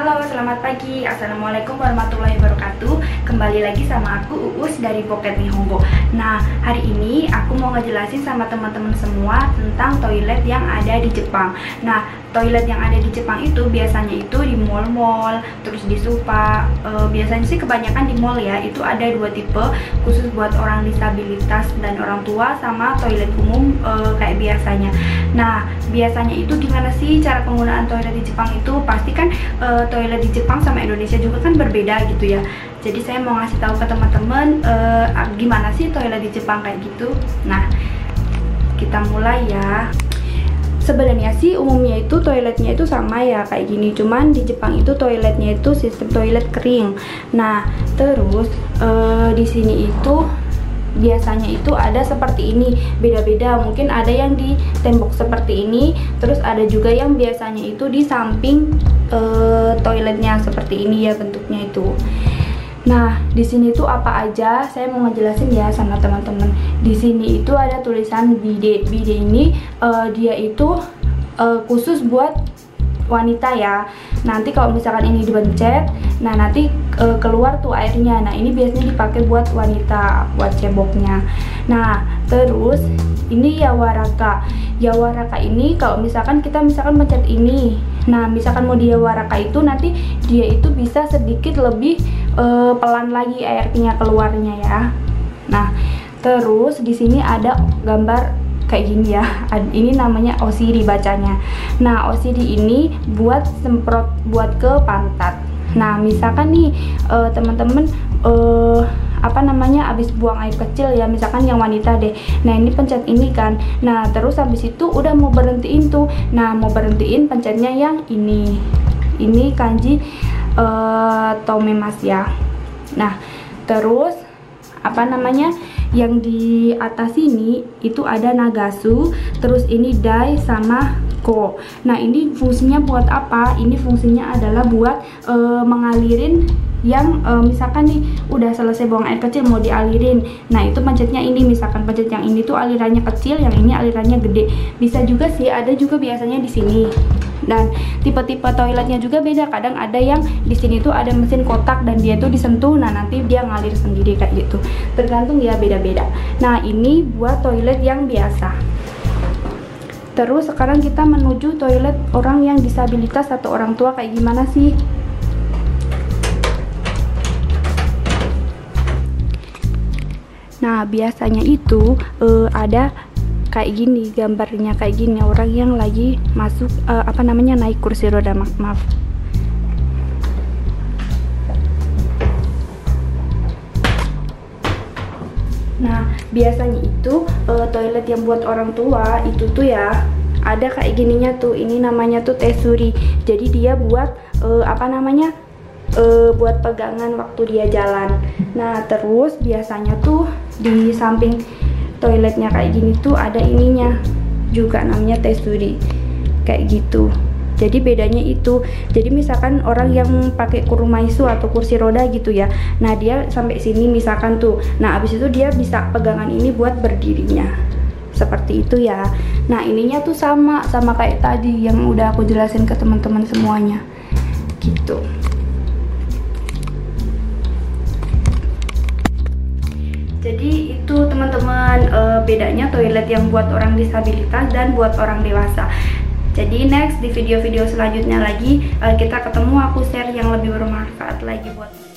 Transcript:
Halo, selamat pagi. Assalamualaikum warahmatullahi wabarakatuh. Kembali lagi sama aku Uus dari Pocket Nihongo. Nah, hari ini aku mau ngejelasin sama teman-teman semua tentang toilet yang ada di Jepang. Nah, toilet yang ada di Jepang itu biasanya itu di mall-mall, terus di supa. E, biasanya sih kebanyakan di mall ya. Itu ada dua tipe, khusus buat orang disabilitas dan orang tua sama toilet umum e, kayak biasanya. Nah, biasanya itu gimana sih cara penggunaan toilet di Jepang itu? Pasti kan e, toilet di Jepang sama Indonesia juga kan berbeda gitu ya. Jadi saya mau ngasih tahu ke teman-teman e, gimana sih toilet di Jepang kayak gitu. Nah, kita mulai ya sebenarnya sih umumnya itu toiletnya itu sama ya kayak gini cuman di Jepang itu toiletnya itu sistem toilet kering nah terus uh, di sini itu biasanya itu ada seperti ini beda-beda mungkin ada yang di tembok seperti ini terus ada juga yang biasanya itu di samping uh, toiletnya seperti ini ya bentuknya itu Nah, di sini tuh apa aja? Saya mau ngejelasin ya sama teman-teman. Di sini itu ada tulisan bidet. Bidet ini uh, dia itu uh, khusus buat wanita ya. Nanti kalau misalkan ini dipencet, nah nanti uh, keluar tuh airnya. Nah, ini biasanya dipakai buat wanita, buat ceboknya. Nah, terus ini ya waraka. Ya waraka ini kalau misalkan kita misalkan pencet ini. Nah, misalkan mau dia waraka itu nanti dia itu bisa sedikit lebih uh, pelan lagi airnya keluarnya ya. Nah, terus di sini ada gambar kayak gini ya. Ini namanya OCD bacanya. Nah, OCD ini buat semprot buat ke pantat. Nah, misalkan nih uh, teman-teman uh, apa namanya habis buang air kecil ya misalkan yang wanita deh nah ini pencet ini kan nah terus habis itu udah mau berhentiin tuh nah mau berhentiin pencetnya yang ini ini kanji uh, tomemas ya nah terus apa namanya yang di atas ini itu ada nagasu terus ini dai sama ko. Nah ini fungsinya buat apa? Ini fungsinya adalah buat uh, mengalirin yang e, misalkan nih udah selesai buang air kecil mau dialirin. Nah itu pencetnya ini misalkan pencet yang ini tuh alirannya kecil yang ini alirannya gede. Bisa juga sih ada juga biasanya di sini. Dan tipe-tipe toiletnya juga beda. Kadang ada yang di sini tuh ada mesin kotak dan dia tuh disentuh. Nah nanti dia ngalir sendiri kayak gitu. Tergantung ya beda-beda. Nah ini buat toilet yang biasa. Terus sekarang kita menuju toilet orang yang disabilitas atau orang tua. Kayak gimana sih Nah, biasanya itu uh, ada kayak gini gambarnya kayak gini orang yang lagi masuk uh, apa namanya naik kursi roda maaf, maaf. Nah, biasanya itu uh, toilet yang buat orang tua itu tuh ya ada kayak gininya tuh. Ini namanya tuh tesuri. Jadi dia buat uh, apa namanya? Uh, buat pegangan waktu dia jalan. Nah, terus biasanya tuh di samping toiletnya kayak gini tuh ada ininya juga namanya tesuri kayak gitu. Jadi bedanya itu. Jadi misalkan orang yang pakai kurumaisu atau kursi roda gitu ya. Nah, dia sampai sini misalkan tuh. Nah, abis itu dia bisa pegangan ini buat berdirinya. Seperti itu ya. Nah, ininya tuh sama sama kayak tadi yang udah aku jelasin ke teman-teman semuanya. Gitu. Jadi itu teman-teman uh, bedanya toilet yang buat orang disabilitas dan buat orang dewasa. Jadi next di video-video selanjutnya lagi uh, kita ketemu aku share yang lebih bermanfaat lagi buat